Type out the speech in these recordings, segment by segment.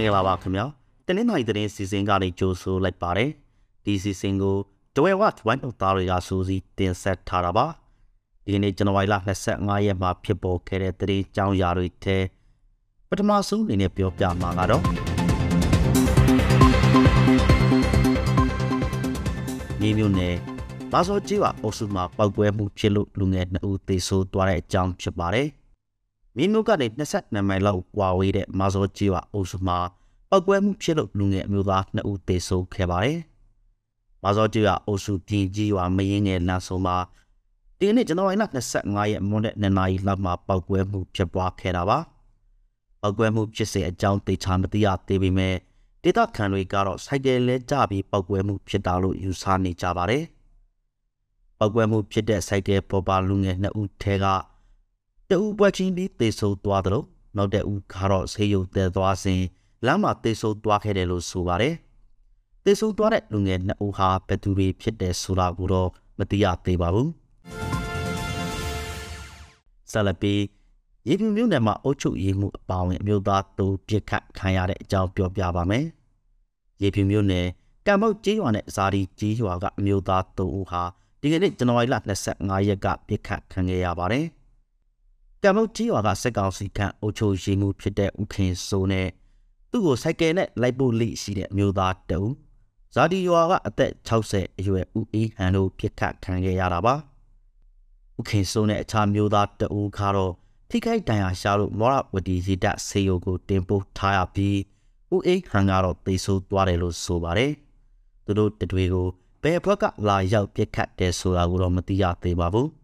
င်္ဂလာပါခင်ဗျာတနင်္လာရီသတင်းစီစဉ်ကနေကြိုဆိုလိုက်ပါတယ်ဒီစီစဉ်ကိုဒဝဲဝတ်ဝိုင်းတို့သားတွေကစူးစီးတင်ဆက်ထားတာပါဒီနေ့ဇန်နဝါရီလ25ရက်မှာဖြစ်ပေါ်ခဲ့တဲ့သတင်းကြောင်းရာတွေထဲပထမဆုံးအနေနဲ့ပြောပြမှာကတော့မြေမြို့နယ်ဘာစောကြီးကအုပ်စုမှာပောက်ကွဲမှုဖြစ်လို့လူငယ်2ဦးသေဆုံးသွားတဲ့အကြောင်းဖြစ်ပါတယ် မင်းတို့ကနေ22မိုင်လောက်ကွာဝေးတဲ့မာဇောကြီးကအုပ်စုမှာပောက်ကွဲမှုဖြစ်လို့လူငယ်အမျိုးသား2ဦးသေဆုံးခဲ့ပါတယ်။မာဇောကြီးကအုပ်စုပြည်ကြီးရွာမရင်းငယ်လမ်းဆုံးမှာဒီနေ့ကျွန်တော်ရိုင်းလ25ရက်မွန်းတဲ့2နာရီလောက်မှာပောက်ကွဲမှုဖြစ်ပွားခဲ့တာပါ။ပောက်ကွဲမှုဖြစ်စေအကြောင်းသိချာမသိရသေးပေမဲ့ဒေသခံတွေကတော့စိုက်ကယ်လဲကြပြီးပောက်ကွဲမှုဖြစ်တာလို့ယူဆနေကြပါတယ်။ပောက်ကွဲမှုဖြစ်တဲ့စိုက်ကယ်ပေါ်ပါလူငယ်2ဦးထဲက တဦးပွဲချင်းပြီးသေဆုံးသွားတယ်လို့နောက်တဲ့ဦးကတော့ဆေးရုံတဲသွားစဉ်လမ်းမှာသေဆုံးသွားခဲ့တယ်လို့ဆိုပါတယ်။သေဆုံးသွားတဲ့လူငယ်နှစ်ဦးဟာဘယ်သူတွေဖြစ်တယ်ဆိုတာကိုတော့မသိရသေးပါဘူး။ဆလပီရေပြင်းမြို့နယ်မှာအုတ်ချုပ်ရေးမှုအပါဝင်အမျိုးသားသူပြစ်ခတ်ခံရတဲ့အကြောင်းပြောပြပါမယ်။ရေပြင်းမြို့နယ်ကံမုတ်ကျေးရွာနဲ့ဇာဒီကျေးရွာကအမျိုးသားသူဦးဟာဒီကနေ့ဇန်နဝါရီလ25ရက်ကပြစ်ခတ်ခံခဲ့ရပါတယ်။ ကံမုတ်ကြီးရွာကစက်ကောင်စီခန့်အုပ်ချုပ်ရေးမှုဖြစ်တဲ့ဦးခင်စိုးနဲ့သူ့ကိုစိုက်ကယ်နဲ့လိုက်ပို့လိရှိတဲ့အမျိုးသားတဦးဇာဒီရွာကအသက်60အရွယ်ဦးအေးဟန်တို့ပြစ်ခတ်ခံခဲ့ရတာပါဦးခင်စိုးနဲ့အခြားမျိုးသားတဦးကတော့ထိခိုက်ဒဏ်ရာရှာလို့မောရဝတီရီတဆေးရုံကိုတင်ပို့ထားရပြီးဦးအေးဟန်ကတော့သေဆုံးသွားတယ်လို့ဆိုပါတယ်သူတို့တတွေကိုဘယ်ဘက်ကလာရောက်ပြစ်ခတ်တယ်ဆိုတာကိုတော့မသိရသေးပါဘူး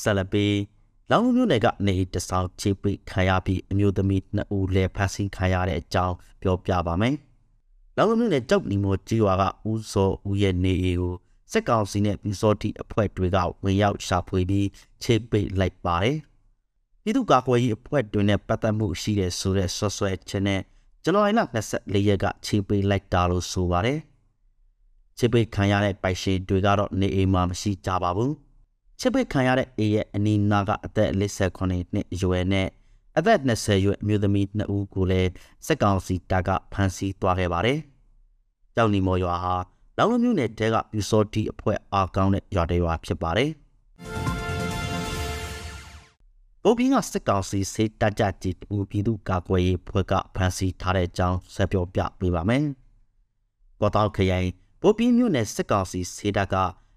ဆလပီလောင်မျိုးနယ်ကနေတဆောက်ချေပိခံရပြီးအမျိုးသမီးနှစ်ဦးလည်းဖမ်းဆီးခံရတဲ့အကြောင်းပြောပြပါမယ်။လောင်မျိုးနယ်ကြောက်နီမောကြီးရွာကဦးစောဦးရဲ့နေအိမ်ကိုစက်ကောင်စီနဲ့ပြူစောတိအဖွဲ့တွေကဝင်ရောက်ရှာဖွေပြီးချေပိလိုက်ပါတယ်။ပြည်သူ့ကာကွယ်ရေးအဖွဲ့တွေနဲ့ပတ်သက်မှုရှိတဲ့ဆိုတဲ့ဆွဆွဲချက်နဲ့ဇန်နဝါရီလ24ရက်ကချေပိလိုက်တာလို့ဆိုပါတယ်။ချေပိခံရတဲ့ပိုက်ရှင်တွေကတော့နေအိမ်မှာမရှိကြပါဘူး။ ချစ်ပိတ်ခံရတဲ့အေရဲ့အနီနာကအသက်58နှစ်အရွယ်နဲ့အသက်20ရွယ်အမျိုးသမီး2ဦးကိုလည်းစက်ကောင်စီတပ်ကဖမ်းဆီးသွားခဲ့ပါတယ်။ကြောက်နီမော်ရွာဟာလောင်လုံးမြို့နယ်တဲကပြူစောတီအဖွဲ့အားကောင်းတဲ့ရွာတွေရွာဖြစ်ပါတယ်။ဘိုးဘင်းကစက်ကောင်စီစေတကြကြည်တူပြည်သူကာကွယ်ရေးဖွဲ့ကဖမ်းဆီးထားတဲ့အကြောင်းဆက်ပြောပြပေးပါမယ်။ကောတောက်ခရိုင်ဘိုးဘင်းမြို့နယ်စက်ကောင်စီစေတက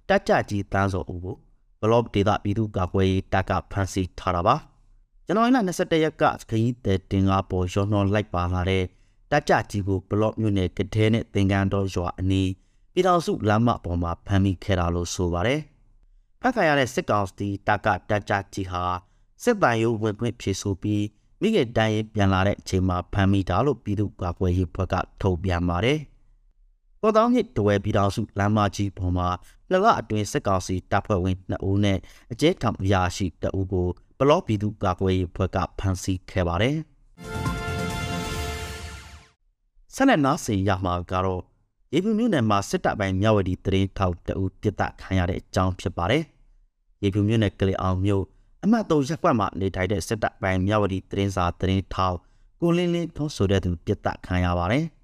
တကြကြည်တန်းစောဦးကို ဘလော့ဒေတာပြည်သူ့ကာကွယ်ရေးတပ်ကဖမ်းဆီးထားတာပါဇန်နဝါရီလ22ရက်ကခရီးသည်တင်ကားပေါ်ရောနှောလိုက်ပါလာတဲ့တပ်ကြကြီးကိုဘလော့မြို့နယ်ကတဲနဲ့သင်္ကန်းတော်ရွာအနီးပြည်တော်စုလမ်းမပေါ်မှာဖမ်းမိခဲ့တာလို့ဆိုပါတယ်ဖတ်ခါရတဲ့စစ်ကောင်စီတပ်ကတပ်ကြကြီးဟာစစ်တမ်းရုပ်ဝင်ခွင့်ဖြေဆိုပြီးမိခင်တန်းရင်ပြန်လာတဲ့အချိန်မှာဖမ်းမိတာလို့ပြည်သူ့ကာကွယ်ရေးဘက်ကထုတ်ပြန်ပါတယ်။ ပေါ်တောင်းမြစ်တဝဲပြည်တော်စုလမ်းမကြီးပေါ်မှာလလအတွင်းစစ်ကောင်စီတပ်ဖွဲ့ဝင်2ဦးနဲ့အကျဲထောင်ရာရှိ2ဦးကိုဘလော့ပြည်သူကာကွယ်ရေးဖွဲ့ကဖမ်းဆီးခဲ့ပါတယ်။ဆက်လက်နားဆင်ရမှာကတော့ရေပြူမြို့နယ်မှာစစ်တပ်ပိုင်းမြဝတီတရင်ထောက်2ဦးပြစ်ဒဏ်ခံရတဲ့အကြောင်းဖြစ်ပါတယ်။ရေပြူမြို့နယ်ကလေးအောင်မြို့အမှတ်3ရပ်ကွက်မှာနေထိုင်တဲ့စစ်တပ်ပိုင်းမြဝတီတရင်စာတရင်ထောက်ကိုလင်းလင်းထုံးဆိုတဲ့သူပြစ်ဒဏ်ခံရပါတယ်။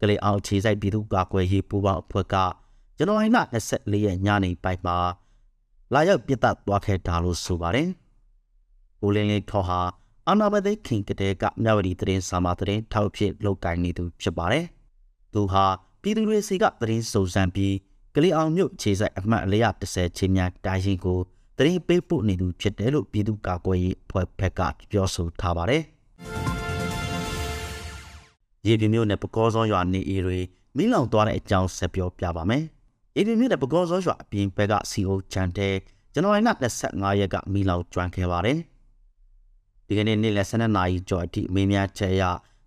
ကလေးအောင်ခြေဆိုင်ပြည်သူ့ကာကွယ်ရေးပူးပေါင်းအဖွဲ့ကဇန်နဝါရီလ24ရက်ညနေပိုင်းမှာလာရောက်ပြစ်တက်သွားခဲ့တာလို့ဆိုပါတယ်။ကိုလင်းလေးခေါ်ဟာအနာဘသိခင်ကတဲ့ကမြဝတီသတင်းစာမသတင်းထောက်ဖြစ်လုပ်ကိုင်နေသူဖြစ်ပါတယ်။သူဟာပြည်သူတွေစီကသတင်းစုံစမ်းပြီးကလေးအောင်မြို့ခြေဆိုင်အမှတ်430ချင်းများတိုင်းရင်ကိုသတင်းပေးပို့နေသူဖြစ်တယ်လို့ပြည်သူ့ကာကွယ်ရေးအဖွဲ့ဘက်ကပြောဆိုထားပါတယ်။ ရေပြင်းမြို့နယ်ပကောစောရွာနေအေးတွေမိလောင်သွားတဲ့အကြောင်းဆက်ပြောပြပါမယ်။ရေပြင်းမြို့နယ်ပကောစောရွာအပြင်ဘက်ကစီအိုချန်တဲ့ဇန်နဝါရီလ25ရက်ကမိလောင်ကျွမ်းခဲ့ပါတယ်။ဒီကနေ့နေ့လယ်12နာရီကျော်အထိမင်းများချက်ရ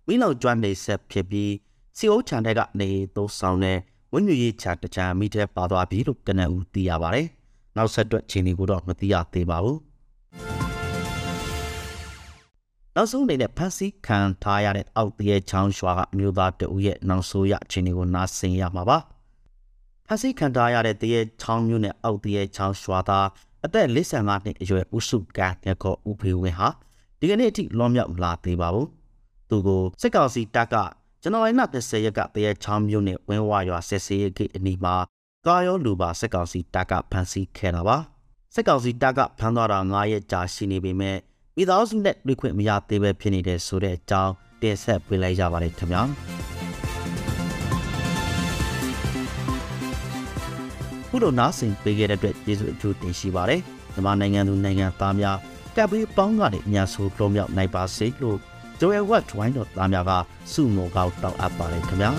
မိလောင်ကျွမ်းနေဆက်ဖြစ်ပြီးစီအိုချန်တဲ့ကနေသုံးဆောင်တဲ့ဝင်းမြူရေးချာတချာမိတဲ့ပါသွားပြီလို့တနအူသိရပါတယ်။နောက်ဆက်တွဲချိန်တွေကိုတော့မသိရသေးပါဘူး။ နောက်ဆုံးအနေနဲ့ဖန်စီခံထားရတဲ့အောက်တရဲချောင်းရွာကအမျိုးသားတဦးရဲ့နောက်ဆိုးရအခြေအနေကိုနားဆင်ရမှာပါဖန်စီခံထားရတဲ့တရဲချောင်းမျိုးနဲ့အောက်တရဲချောင်းရွာသားအသက်55နှစ်အရွယ်ဦးစုကမြတ်ကောဦးဖေဝင်းဟာဒီကနေ့အထိလွန်မြောက်မလာသေးပါဘူးသူကိုစစ်ကောင်စီတပ်ကဇန်နဝါရီလ30ရက်ကတရချောင်းမြို့နယ်ဝင်းဝရွာဆက်စေးရိတ်အနီးမှာကာရောလူပါစစ်ကောင်စီတပ်ကဖမ်းဆီးခဲ့တာပါစစ်ကောင်စီတပ်ကဖမ်းသွားတာ9ရက်ကြာရှိနေပေမဲ့ မိသားစုနဲ့တွေ့ခွင့်မရသေးပဲဖြစ်နေတဲ့ဆိုတဲ့အကြောင်းတင်ဆက်ပေးလိုက်ရပါတယ်ခင်ဗျာခုလိုနားဆင်ပေးခဲ့တဲ့အတွက်ကျေးဇူးအထူးတင်ရှိပါတယ်မြန်မာနိုင်ငံသူနိုင်ငံသားများကပ်ပြီးပေါင်းကနေအများဆိုလုံးမြောက်နိုင်ပါစေလို့ Joel Watt ဝိုင်းတော်သားများကစုငုံကောက်တောက်အပ်ပါတယ်ခင်ဗျာ